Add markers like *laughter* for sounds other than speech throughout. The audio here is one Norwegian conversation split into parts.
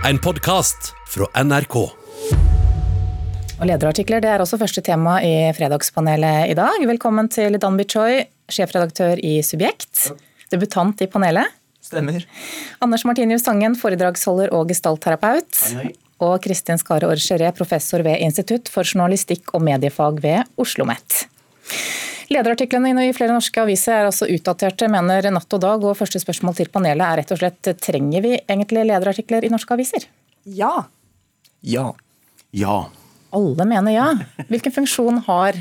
En podkast fra NRK. Og Lederartikler det er også første tema i Fredagspanelet i dag. Velkommen til Danby Choi, sjefredaktør i Subjekt. Debutant i panelet. Stemmer. Anders Martinius Tangen, foredragsholder og gestaltterapeut. Og Kristin Skare-Orgeret, professor ved Institutt for journalistikk og mediefag ved Oslo OsloMet. Lederartiklene i flere norske aviser er altså utdaterte, mener Natt og Dag. Og første spørsmål til panelet er rett og slett trenger vi egentlig lederartikler i norske aviser? Ja. Ja. Ja. Alle mener ja. Hvilken funksjon har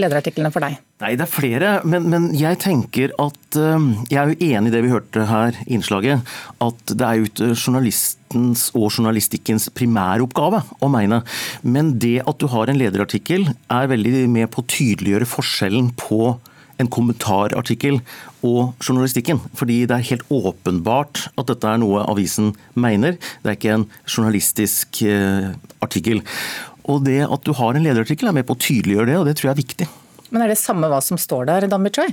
lederartiklene for deg? Nei, det er flere, men, men jeg tenker at uh, Jeg er jo enig i det vi hørte her i innslaget. At det er jo ikke journalistens og journalistikkens primæroppgave å mene. Men det at du har en lederartikkel er veldig med på å tydeliggjøre forskjellen på en kommentarartikkel og journalistikken. Fordi det er helt åpenbart at dette er noe avisen mener. Det er ikke en journalistisk uh, artikkel. Og det at du har en lederartikkel er med på å tydeliggjøre det, og det tror jeg er viktig. Men er det samme hva som står der, Dan Choi?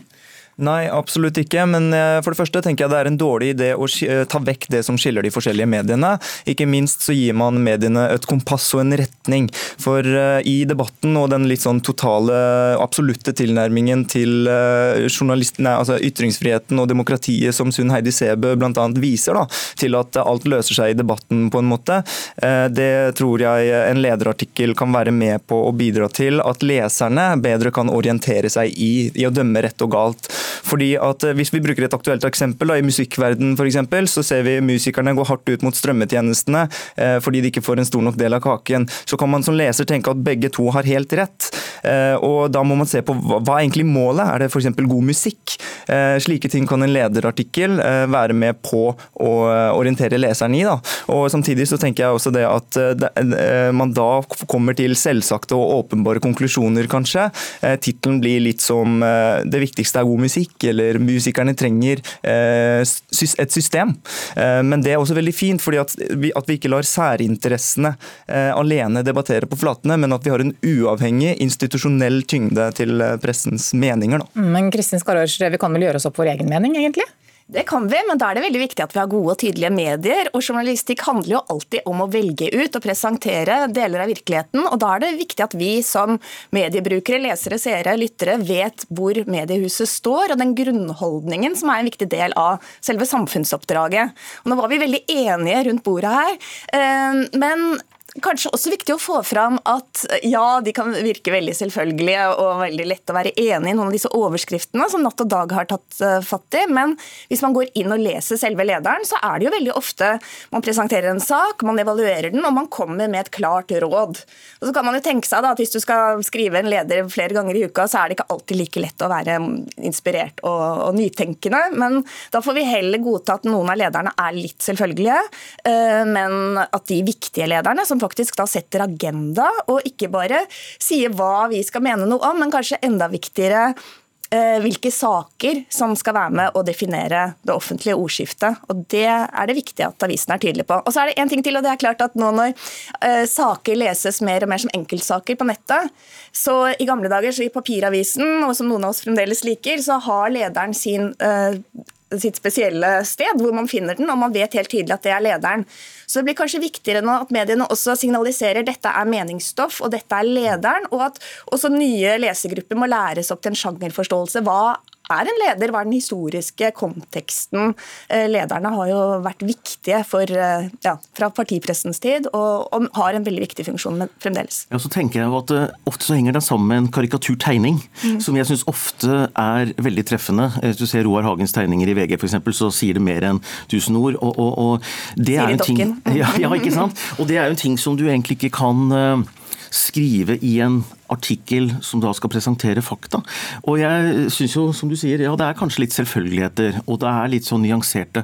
Nei, absolutt ikke. Men eh, for det første tenker jeg det er en dårlig idé å eh, ta vekk det som skiller de forskjellige mediene. Ikke minst så gir man mediene et kompass og en retning. For eh, i debatten og den litt sånn totale, absolutte tilnærmingen til nei, altså ytringsfriheten og demokratiet som Sunn Heidi Sebø bl.a. viser, da, til at alt løser seg i debatten på en måte, det tror jeg en lederartikkel kan være med på å bidra til at leserne bedre kan orientere seg i, i å dømme rett og galt. Fordi at eh, Hvis vi bruker et aktuelt eksempel, da, i musikkverdenen f.eks., så ser vi musikerne gå hardt ut mot strømmetjenestene eh, fordi de ikke får en stor nok del av kaken. Så kan man som leser tenke at begge to har helt rett. Eh, og Da må man se på hva, hva egentlig målet. Er det f.eks. god musikk? Eh, slike ting kan en lederartikkel eh, være med på å eh, orientere leseren i. Da. Og Samtidig så tenker jeg også det at man da kommer til selvsagte og åpenbare konklusjoner, kanskje. Tittelen blir litt som 'Det viktigste er god musikk' musikk, eller musikerne trenger eh, et system. Eh, men det er også veldig fint, fordi at vi, at vi ikke lar særinteressene eh, alene debattere på flatene, men at vi har en uavhengig institusjonell tyngde til pressens meninger. Da. Men Kristin Skarørs, vi kan vel gjøre oss opp vår egen mening, egentlig? Det kan vi, men da er det veldig viktig at vi har gode og tydelige medier. Og journalistikk handler jo alltid om å velge ut og presentere deler av virkeligheten. Og da er det viktig at vi som mediebrukere, lesere, seere, lyttere vet hvor mediehuset står, og den grunnholdningen som er en viktig del av selve samfunnsoppdraget. Og nå var vi veldig enige rundt bordet her, eh, men kanskje også viktig å få fram at ja, de kan virke veldig selvfølgelige og veldig lett å være enig i noen av disse overskriftene som Natt og Dag har tatt uh, fatt i, men hvis man går inn og leser selve lederen, så er det jo veldig ofte man presenterer en sak, man evaluerer den, og man kommer med et klart råd. Og så kan man jo tenke seg da, at Hvis du skal skrive en leder flere ganger i uka, så er det ikke alltid like lett å være inspirert og, og nytenkende, men da får vi heller godta at noen av lederne er litt selvfølgelige, uh, men at de viktige lederne, som faktisk da setter agenda, og ikke bare sier hva vi skal mene noe om, men kanskje enda viktigere eh, hvilke saker som skal være med å definere det offentlige ordskiftet. Og Det er det viktig at avisen er tydelig på. Og så er det en ting til, og det er klart at nå når uh, saker leses mer og mer som enkeltsaker på nettet, så i gamle dager så i papiravisen, og som noen av oss fremdeles liker, så har lederen sin uh, sitt spesielle sted, hvor man finner den, og man vet helt tydelig at det er lederen. Så det blir kanskje viktigere nå at mediene også signaliserer dette er meningsstoff, og dette er lederen, og at også nye lesegrupper må læres opp til en sjangerforståelse. Hva er en leder, hva er den historiske konteksten? Eh, lederne har jo vært viktige for, eh, ja, fra partipressens tid, og, og, har en veldig viktig funksjon fremdeles. Ja, så tenker jeg at uh, Ofte så henger det sammen med en karikaturtegning, mm. som jeg syns ofte er veldig treffende. Hvis du ser Roar Hagens tegninger i VG f.eks., så sier det mer enn tusen ord. og, og, og det er en ting, *laughs* ja, ja, ikke sant? Og det er jo en ting som du egentlig ikke kan skrive i en artikkel som da skal presentere fakta. Og jeg syns jo, som du sier, ja det er kanskje litt selvfølgeligheter, og det er litt sånn nyanserte.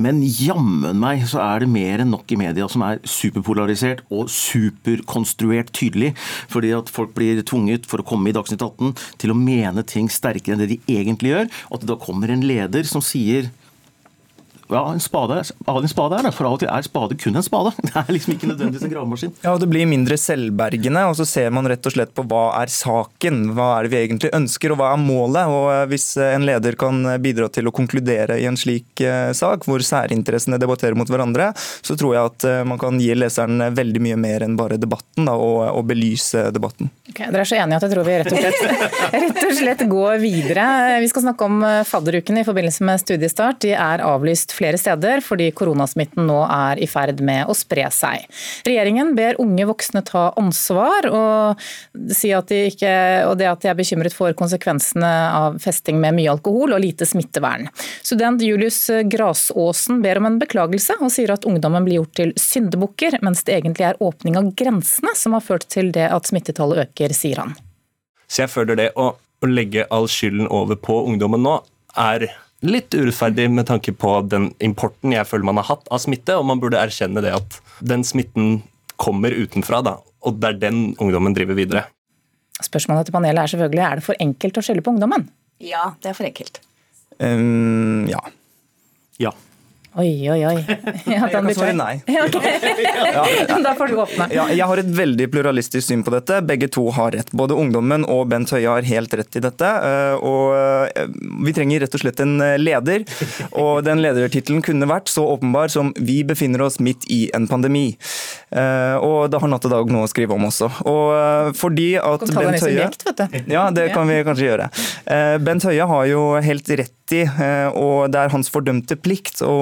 Men jammen meg så er det mer enn nok i media som er superpolarisert og superkonstruert tydelig. Fordi at folk blir tvunget for å komme i Dagsnytt 18 til å mene ting sterkere enn det de egentlig gjør. Og at det da kommer en leder som sier ja, en spade, en spade er det, for av og til er spade kun en spade. *laughs* Det er liksom ikke nødvendigvis en gravemaskin. Ja, og Det blir mindre selvbergende, og så ser man rett og slett på hva er saken. Hva er det vi egentlig ønsker, og hva er målet? Og eh, Hvis en leder kan bidra til å konkludere i en slik sak, hvor særinteressene debatterer mot hverandre, så tror jeg at man kan gi leseren veldig mye mer enn bare debatten, da, og, og belyse debatten. Okay, dere er så enige at jeg tror vi rett og, slett, *laughs* rett og slett går videre. Vi skal snakke om fadderuken i forbindelse med studiestart. De er avlyst flere steder fordi koronasmitten nå er i ferd med å spre seg. Regjeringen ber unge voksne ta ansvar, og, si at de ikke, og det at de er bekymret for konsekvensene av festing med mye alkohol og lite smittevern. Student Julius Grasåsen ber om en beklagelse, og sier at ungdommen blir gjort til syndebukker, mens det egentlig er åpning av grensene som har ført til det at smittetallet øker, sier han. Så jeg føler det å, å legge all skylden over på ungdommen nå, er litt urettferdig med tanke på den importen jeg føler man har hatt av smitte, og man burde erkjenne det at den smitten kommer utenfra, da, og det er den ungdommen driver videre. Spørsmålet til panelet er selvfølgelig er det for enkelt å skylde på ungdommen? Ja, det er for enkelt. Um, ja. Ja. Oi, oi, oi. *laughs* Ja, jeg kan svare nei. *laughs* *laughs* Ja, okay. da får du åpne. Ja, jeg har et veldig pluralistisk syn på dette. Begge to har rett. Både ungdommen og Bent Høie har helt rett i dette. Eh, og eh, vi trenger rett og slett en eh, leder. Og den ledertittelen kunne vært så åpenbar som 'Vi befinner oss midt i en pandemi'. Og det har Natt og Dag noe å skrive om også. Og fordi at Bent Høie Ja, det kan vi kanskje gjøre. Bent Høie har jo helt rett i, og det er hans fordømte plikt å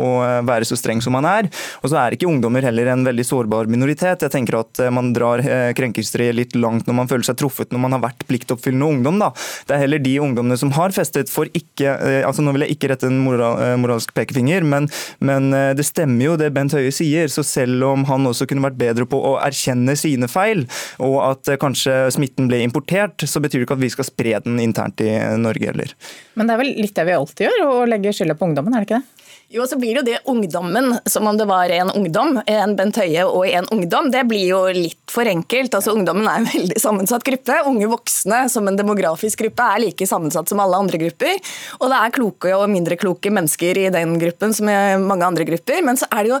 å være så streng som han er. Og så er ikke ungdommer heller en veldig sårbar minoritet. Jeg tenker at eh, man drar eh, krenkelsesstreet litt langt når man føler seg truffet når man har vært pliktoppfyllende ungdom. Da. Det er heller de ungdommene som har festet for ikke eh, altså Nå vil jeg ikke rette en moral, moralsk pekefinger, men, men det stemmer jo det Bent Høie sier. Så selv om han også kunne vært bedre på å erkjenne sine feil, og at kanskje smitten ble importert, så betyr det ikke at vi skal spre den internt i Norge heller. Men det er vel litt det vi alltid gjør, å legge skylda på ungdommen, er det ikke det? Jo, så blir jo det ungdommen, som om det var en ungdom, en Bent Høie og en ungdom. Det blir jo litt for enkelt. Altså, Ungdommen er en veldig sammensatt gruppe. Unge voksne som en demografisk gruppe er like sammensatt som alle andre grupper. Og det er kloke og mindre kloke mennesker i den gruppen som i mange andre grupper. Men så er det jo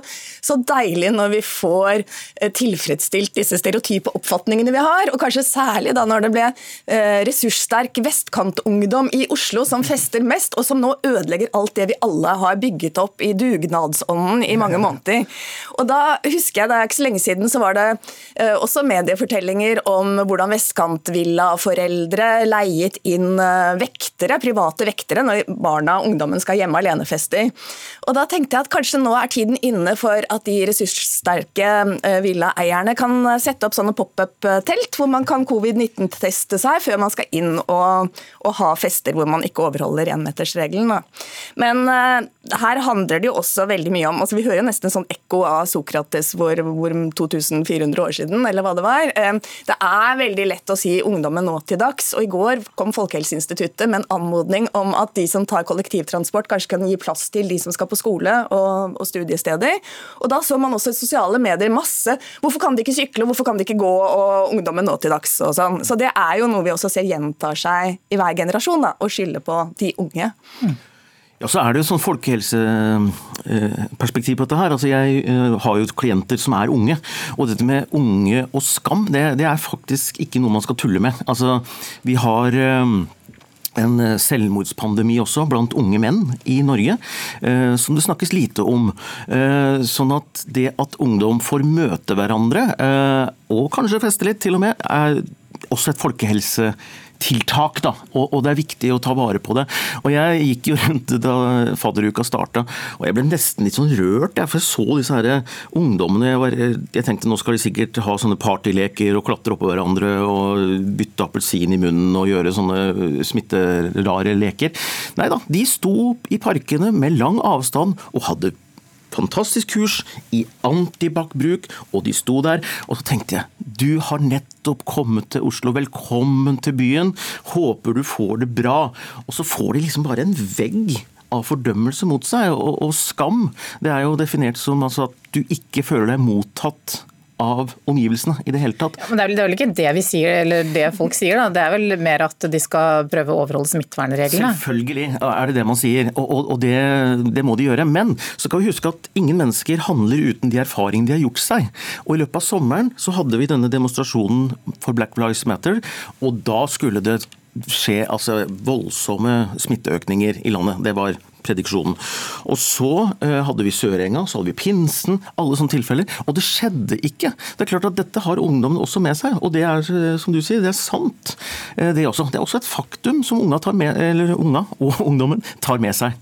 så deilig når vi får eh, tilfredsstilt disse stereotype oppfatningene vi har, og kanskje særlig da når det ble eh, ressurssterk vestkantungdom i Oslo som fester mest, og som nå ødelegger alt det vi alle har bygget opp i dugnadsånden i mange *laughs* måneder. Og da husker jeg, Det er ikke så lenge siden, så var det uh, også mediefortellinger om hvordan vestkantvillaforeldre leiet inn uh, vektere, private vektere når barna og ungdommen skal hjemme alenefester. Og da tenkte jeg at kanskje nå er tiden inne for at de ressurssterke uh, villaeierne kan sette opp sånne pop-up-telt hvor man kan covid-19-teste seg før man skal inn og, og, ha fester hvor man ikke overholder énmetersregelen. Men her handler det jo også veldig mye om altså Vi hører jo nesten sånn ekko av Sokrates hvor, hvor 2400 år siden, eller hva det var. Eh, det er veldig lett å si ungdommen nå til dags. og I går kom Folkehelseinstituttet med en anmodning om at de som tar kollektivtransport, kanskje kan gi plass til de som skal på skole og, og studiesteder. Og Da så man også i sosiale medier masse Hvorfor kan de ikke sykle, hvorfor kan de ikke gå, og ungdommen nå til dags og sånn. Så det er jo noe vi også ser gjentar seg i hver generasjon, da, å skylde på de unge. Mm. Ja, så er det jo sånn folkehelseperspektiv på dette her. Altså, jeg eh, har jo klienter som er unge. Og dette med unge og skam, det, det er faktisk ikke noe man skal tulle med. Altså, vi har eh, en selvmordspandemi også blant unge menn i Norge, eh, som det snakkes lite om. Sånn at det at ungdom får møte hverandre, og kanskje feste litt til og med, er også et folkehelse tiltak, da, og, og, det er viktig å ta vare på det. Og Jeg gikk jo rundt da fadderuka starta, og jeg ble nesten litt sånn rørt. Jeg, for jeg så disse her ungdommene. Jeg, var, jeg, tenkte nå skal de sikkert ha sånne partyleker og klatre oppå hverandre og bytte appelsin i munnen og gjøre sånne smitterare leker. Nei da, de sto i parkene med lang avstand og hadde fantastisk kurs i antibac-bruk, og de sto der. Og så tenkte jeg, du har nettopp kommet til Oslo, velkommen til byen. Håper du får det bra. Og så får de liksom bare en vegg av fordømmelse mot seg, og, og skam. Det er jo definert som altså, at du ikke føler deg mottatt av omgivelsene i det hele tatt. Ja, men det er, vel, det er, vel, ikke det vi sier, eller det folk sier, da. Det er vel mer at de skal prøve å overholde smittevernreglene? Selvfølgelig er det det man sier, og, og, og det, det, må de gjøre. Men så skal vi huske at ingen mennesker handler uten de erfaringene de har gjort seg. Og I løpet av sommeren så hadde vi denne demonstrasjonen for Black Lives Matter, og da skulle det skje altså, voldsomme smitteøkninger i landet. Det var prediksjonen. Og så eh, hadde vi Sørenga, så hadde vi pinsen, alle sånne tilfeller. Og det skjedde ikke. Det er klart at dette har ungdommen også med seg, og det er eh, som du sier, det er sant. Eh, det, er også, det er også et faktum som unga, med, unga og *laughs* ungdommen tar med seg.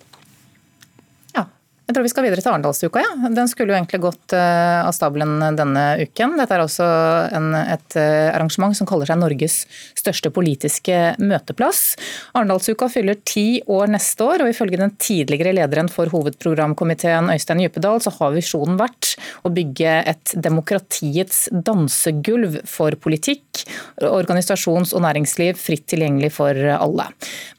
Jeg tror vi skal videre til Arendalsuka. Ja. Den skulle jo egentlig gått uh, av stabelen denne uken. Dette er også en, et uh, arrangement som kaller seg Norges største politiske møteplass. Arendalsuka fyller ti år neste år, og ifølge den tidligere lederen for hovedprogramkomiteen Øystein Djupedal, så har visjonen vært å bygge et demokratiets dansegulv for politikk, organisasjons- og næringsliv fritt tilgjengelig for alle.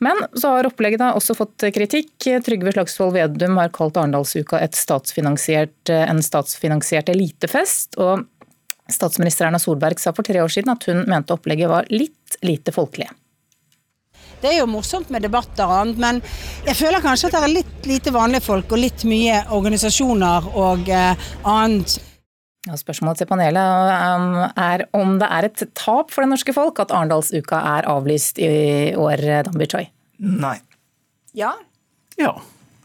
Men så har opplegget da også fått kritikk. Trygve Slagsvold Vedum har kalt Arendal Arendalsuka statsfinansiert, eh, en statsfinansiert elitefest. og Statsminister Erna Solberg sa for tre år siden at hun mente opplegget var litt lite folkelig. Det er jo morsomt med debatter og annet, men jeg føler kanskje at det er litt lite vanlige folk og litt mye organisasjoner og eh, annet. Ja, spørsmålet til panelet um, er om det er et tap for det norske folk at Arendalsuka er avlyst i år, Danby Choi? Nei. Ja. Ja.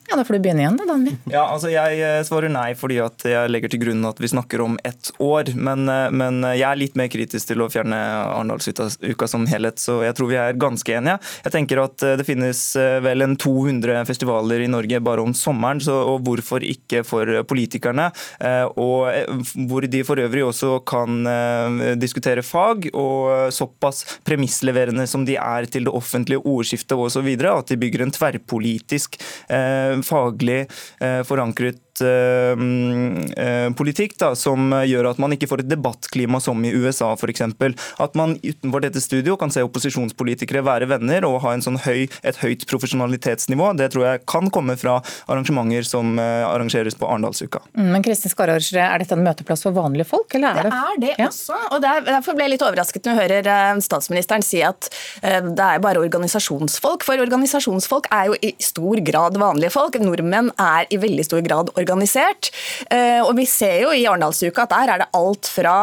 Ja, Da får du begynne igjen, da, Danvi. Ja, altså Jeg eh, svarer nei fordi at jeg legger til grunn at vi snakker om ett år. Men, eh, men jeg er litt mer kritisk til å fjerne Arendalsuka som helhet, så jeg tror vi er ganske enige. Jeg tenker at eh, det finnes vel en 200 festivaler i Norge bare om sommeren, så, og hvorfor ikke for politikerne? Og hvor de for øvrig også kan diskutere fag, og såpass premissleverende som de er til det offentlige ordskiftet osv., at de bygger en tverrpolitisk faglig eh, forankret Eh, eh, politikk da, som gjør at man ikke får et debattklima som i USA f.eks. At man utenfor dette studio kan se opposisjonspolitikere være venner og ha sånn høy, et høyt profesjonalitetsnivå. Det tror jeg kan komme fra arrangementer som eh, arrangeres på Arendalsuka. Mm, men Kristin Skarre, er dette en møteplass for vanlige folk? Eller er det? det er det ja. også. og Derfor ble jeg litt overrasket når jeg hører statsministeren si at det er bare organisasjonsfolk. For organisasjonsfolk er jo i stor grad vanlige folk. Nordmenn er i veldig stor grad organisasjonsfolk organisert. Eh, og vi ser jo i Arendalsuka at der er det alt fra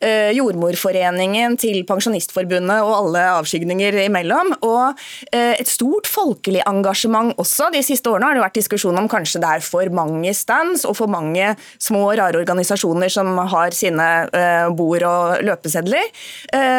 eh, Jordmorforeningen til Pensjonistforbundet og alle avskygninger imellom. Og eh, et stort folkelig engasjement også. De siste årene har det vært diskusjon om kanskje det er for mange stands og for mange små, rare organisasjoner som har sine bord og løpesedler.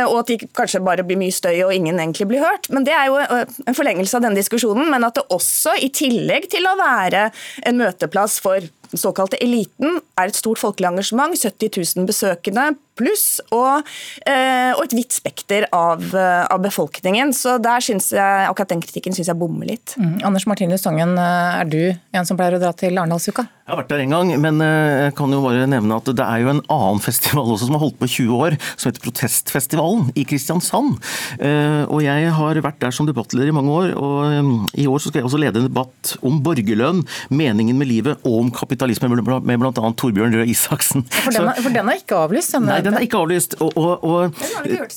Og at de kanskje bare blir mye støy og ingen egentlig blir hørt. Men det er jo en forlengelse av denne diskusjonen. Men at det også, i tillegg til å være en møteplass for good. Den såkalte eliten er et stort folkelig engasjement. 70 000 besøkende pluss, og, eh, og et vidt spekter av, eh, av, befolkningen. Så der synes jeg, akkurat den kritikken syns jeg bommer litt. Mm. Anders Martinus Tangen, eh, er du en som pleier å dra til Arendalsuka? Jeg har vært der en gang, men jeg kan jo bare nevne at det er jo en annen festival også som har holdt på i 20 år, som heter Protestfestivalen i Kristiansand. Og jeg har vært der som debattleder i mange år, og i år så skal jeg også lede en debatt om borgerlønn, meningen med livet og om kapitalisme med bl.a. Torbjørn Røe Isaksen. For den, er, for den er ikke avlyst? Nei, den er ikke avlyst. Og, og, og,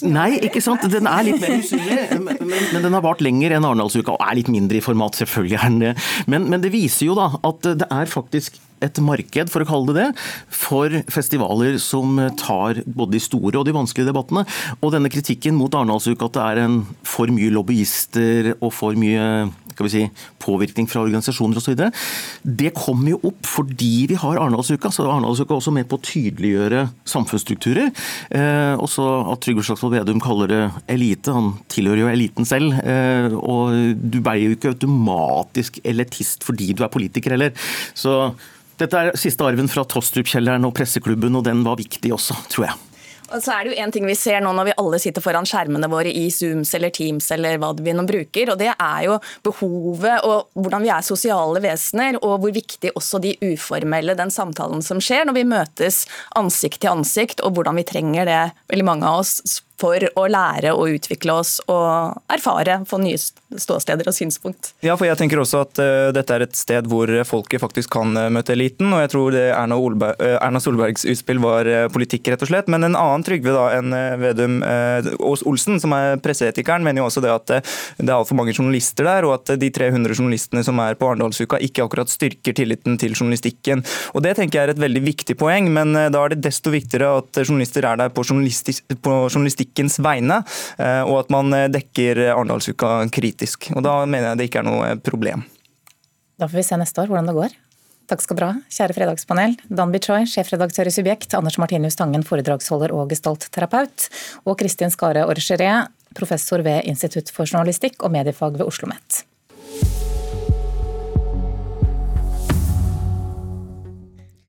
nei, ikke sant. Den er litt mer usynlig, men, men, den har vart lenger enn Arendalsuka, og er litt mindre i format, selvfølgelig er den det. Men, men det viser jo da at det er faktisk et marked, for å kalle det det, for festivaler som tar både de store og de vanskelige debattene. Og denne kritikken mot Arendalsuka, at det er en for mye lobbyister og for mye si, påvirkning fra organisasjoner osv., det kommer jo opp fordi vi har Arendalsuka. Så Arendalsuka er også med på å tydeliggjøre samfunnsstrukturer. Eh, også at Trygve Slagsvold Vedum kaller det elite. Han tilhører jo eliten selv. Eh, og du er jo ikke automatisk elitist fordi du er politiker heller. Så dette er siste arven fra Tostrup-kjelleren og presseklubben, og den var viktig også, tror jeg. Og så er det jo en ting vi ser nå når vi alle sitter foran skjermene våre i Zooms eller Teams eller hva vi nå bruker, og det er jo behovet og hvordan vi er sosiale vesener, og hvor viktig også de uformelle, den samtalen som skjer når vi møtes ansikt til ansikt, og hvordan vi trenger det, veldig mange av oss for å lære og utvikle oss og erfare, få nye ståsteder og synspunkt. Ja, for jeg tenker også at uh, dette er et sted hvor folket faktisk kan uh, møte eliten. Og jeg tror Erna, Olberg, uh, Erna Solbergs utspill var politikk, rett og slett. Men en annen Trygve da enn Vedum Aas Olsen, som er presseetikeren, mener jo også det at det er altfor mange journalister der, og at de 300 journalistene som er på Arendalsuka ikke akkurat styrker tilliten til journalistikken. Og Det tenker jeg er et veldig viktig poeng, men da er det desto viktigere at journalister er der på, på journalistikkens vegne, og at man dekker Arendalsuka kritisk. Og Da mener jeg det ikke er noe problem. Da får vi se neste år hvordan det går. Takk skal dere ha, kjære fredagspanel. Dan Bichoy, sjefredaktør i Subjekt, Anders Martinius Tangen, foredragsholder og gestaltterapeut, og Kristin Skare-Orgeret, professor ved Institutt for journalistikk og mediefag ved Oslo OsloMet.